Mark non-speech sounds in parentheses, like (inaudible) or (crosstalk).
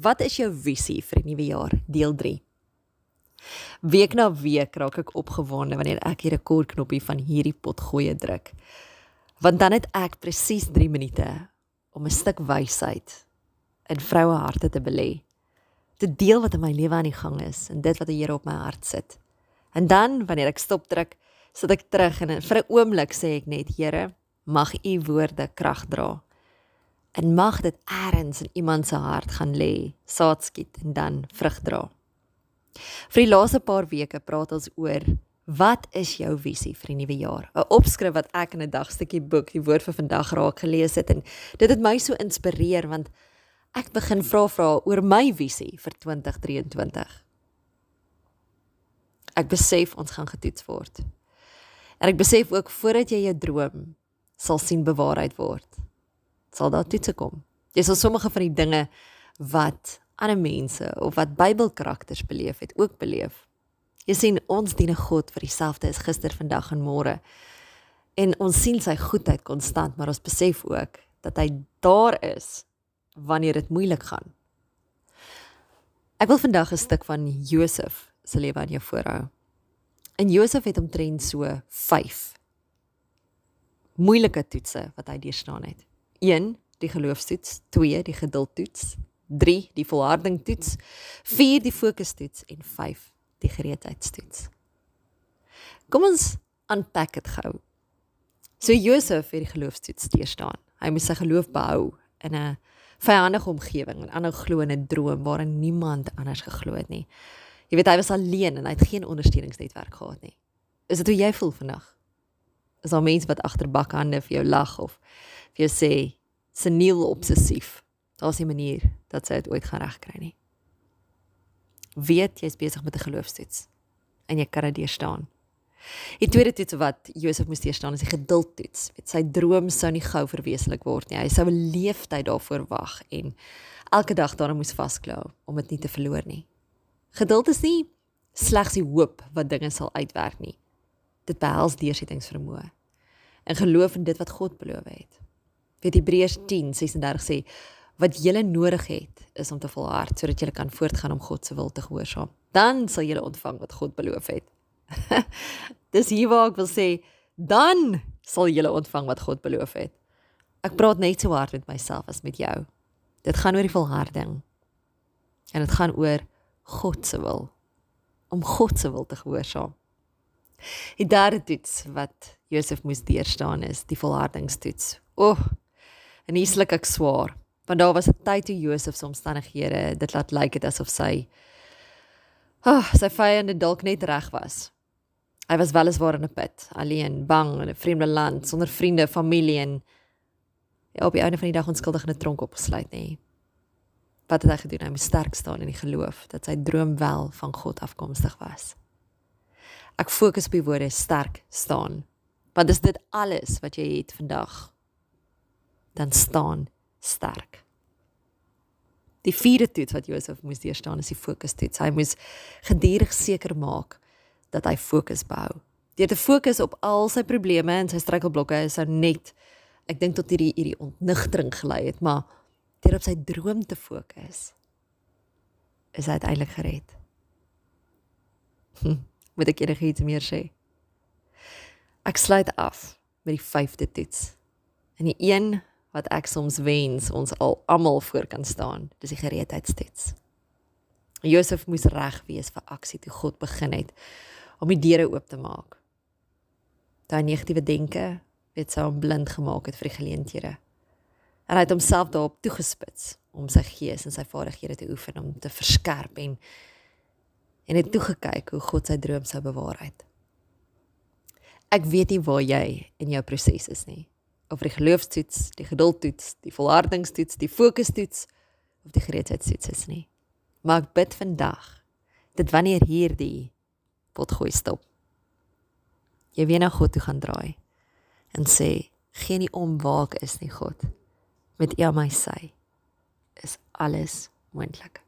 Wat is jou visie vir die nuwe jaar? Deel 3. Week na week raak ek opgewonde wanneer ek die rekordknoppie van hierdie potgoeie druk. Want dan het ek presies 3 minute om 'n stuk wysheid in vroue harte te belê. Te deel wat in my lewe aan die gang is en dit wat die Here op my hart sit. En dan wanneer ek stop druk, sit ek terug en vir 'n oomblik sê ek net Here, mag u woorde krag dra en mag dit eers in iemand se hart gaan lê, saad skiet en dan vrug dra. Vir die laaste paar weke praat ons oor wat is jou visie vir die nuwe jaar? 'n Opskrif wat ek in 'n dagstukkie boek, die woord vir vandag raak gelees het en dit het my so inspireer want ek begin vra vra oor my visie vir 2023. Ek besef ons gaan getoets word. En ek besef ook voordat jy jou droom sal sien bewaarheid word sal daar toetse kom. Jy sal sommige van die dinge wat ander mense of wat Bybelkarakters beleef het, ook beleef. Jy sien ons dien 'n God wat dieselfde is gister, vandag en môre. En ons sien sy goedheid konstant, maar ons besef ook dat hy daar is wanneer dit moeilik gaan. Ek wil vandag 'n stuk van Josef se lewe aan jou voorhou. En Josef het omtrent so 5 moeilike toetse wat hy deurstaan het. 1 die geloofstoets, 2 die geduldtoets, 3 die volhardingtoets, 4 die fokustoets en 5 die gereedheidstoets. Kom ons unpack dit gou. So Josef het die geloofstoets steur staan. Hy moes sy geloof behou in 'n vyandige omgewing en ander glo in 'n droom waarin niemand anders geglo het nie. Jy weet hy was alleen en hy het geen ondersteuningsnetwerk gehad nie. Is dit hoe jy voel vandag? Is daar mense wat agter bakhande vir jou lag of vir jou sê seniel obsessief. Daar's 'n manier dat sy dit ooit gaan regkry nie. Weet jy's besig met 'n geloofstoets en jy kan dit deurstaan. Die tweede toets wat Josef moes deurstaan is die geduldtoets. Weet sy droom sou nie gou verwesenlik word nie. Hy sou 'n leeftyd daarvoor wag en elke dag daaraan moes vasklou om dit nie te verloor nie. Geduld is nie slegs die hoop wat dinge sal uitwerk nie. Dit behels deursettingsvermoë en geloof in dit wat God beloof het weet Hebreërs 10:36 sê wat julle nodig het is om te volhard sodat julle kan voortgaan om God se wil te gehoorsaam. Dan sal julle ontvang wat God beloof het. (laughs) Dis hier waar ek wil sê dan sal julle ontvang wat God beloof het. Ek praat net so hard met myself as met jou. Dit gaan oor die volharding. En dit gaan oor God se wil om God se wil te gehoorsaam. Die derde toets wat Josef moes deurstaan is die volhardingstoets. O, oh, En hier sluk ek swaar, want daar was 'n tyd toe Josef se omstandighede dit laat lyk dit asof sy oh, sy vyande dalk net reg was. Hy was weliswaar in 'n put, alleen, bang in 'n vreemde land, sonder vriende, familie en ja, op die einde van die dag onskuldig in 'n tronk opgesluit nê. Wat het hy gedoen? Hy moes sterk staan in die geloof dat sy droom wel van God afkomstig was. Ek fokus op die woorde sterk staan. Want dis dit alles wat jy het vandag dan staan sterk. Die vierde toets wat Josef moes deurstaan is die fokustoets. Hy moes geduldig seker maak dat hy fokus behou. Deur te fokus op al sy probleme en sy struikelblokke is hy net ek dink tot hierdie hierdie ontnigtering gelei het, maar deur op sy droom te fokus is hy uiteindelik gered. Hm, moet ek enigiets meer sê? Ek sluit af met die vyfde toets. En die een wat ek soms wens ons al almal voor kan staan. Dis die gereedheidstoets. Josef moes reg wees vir aksie toe God begin het om die deure oop te maak. Daai negatiewe denke het sy hom blind gemaak het vir die geleenthede. En hy het homself daarop toegespits om sy gees en sy vaardighede te oefen om te verskerp en en het toe gekyk hoe God sy droom sou bewaarheid. Ek weet nie waar jy in jou proses is nie of die geloofstoets, die geduldtoets, die volhardingstoets, die fokustoets of die gereedheidstoets is nie. Maar ek bid vandag dat wanneer hierdie potgooi stop, jy weer na God toe gaan draai en sê, geen nie om waar ek is nie God. Met U aan my sy is alles moontlik.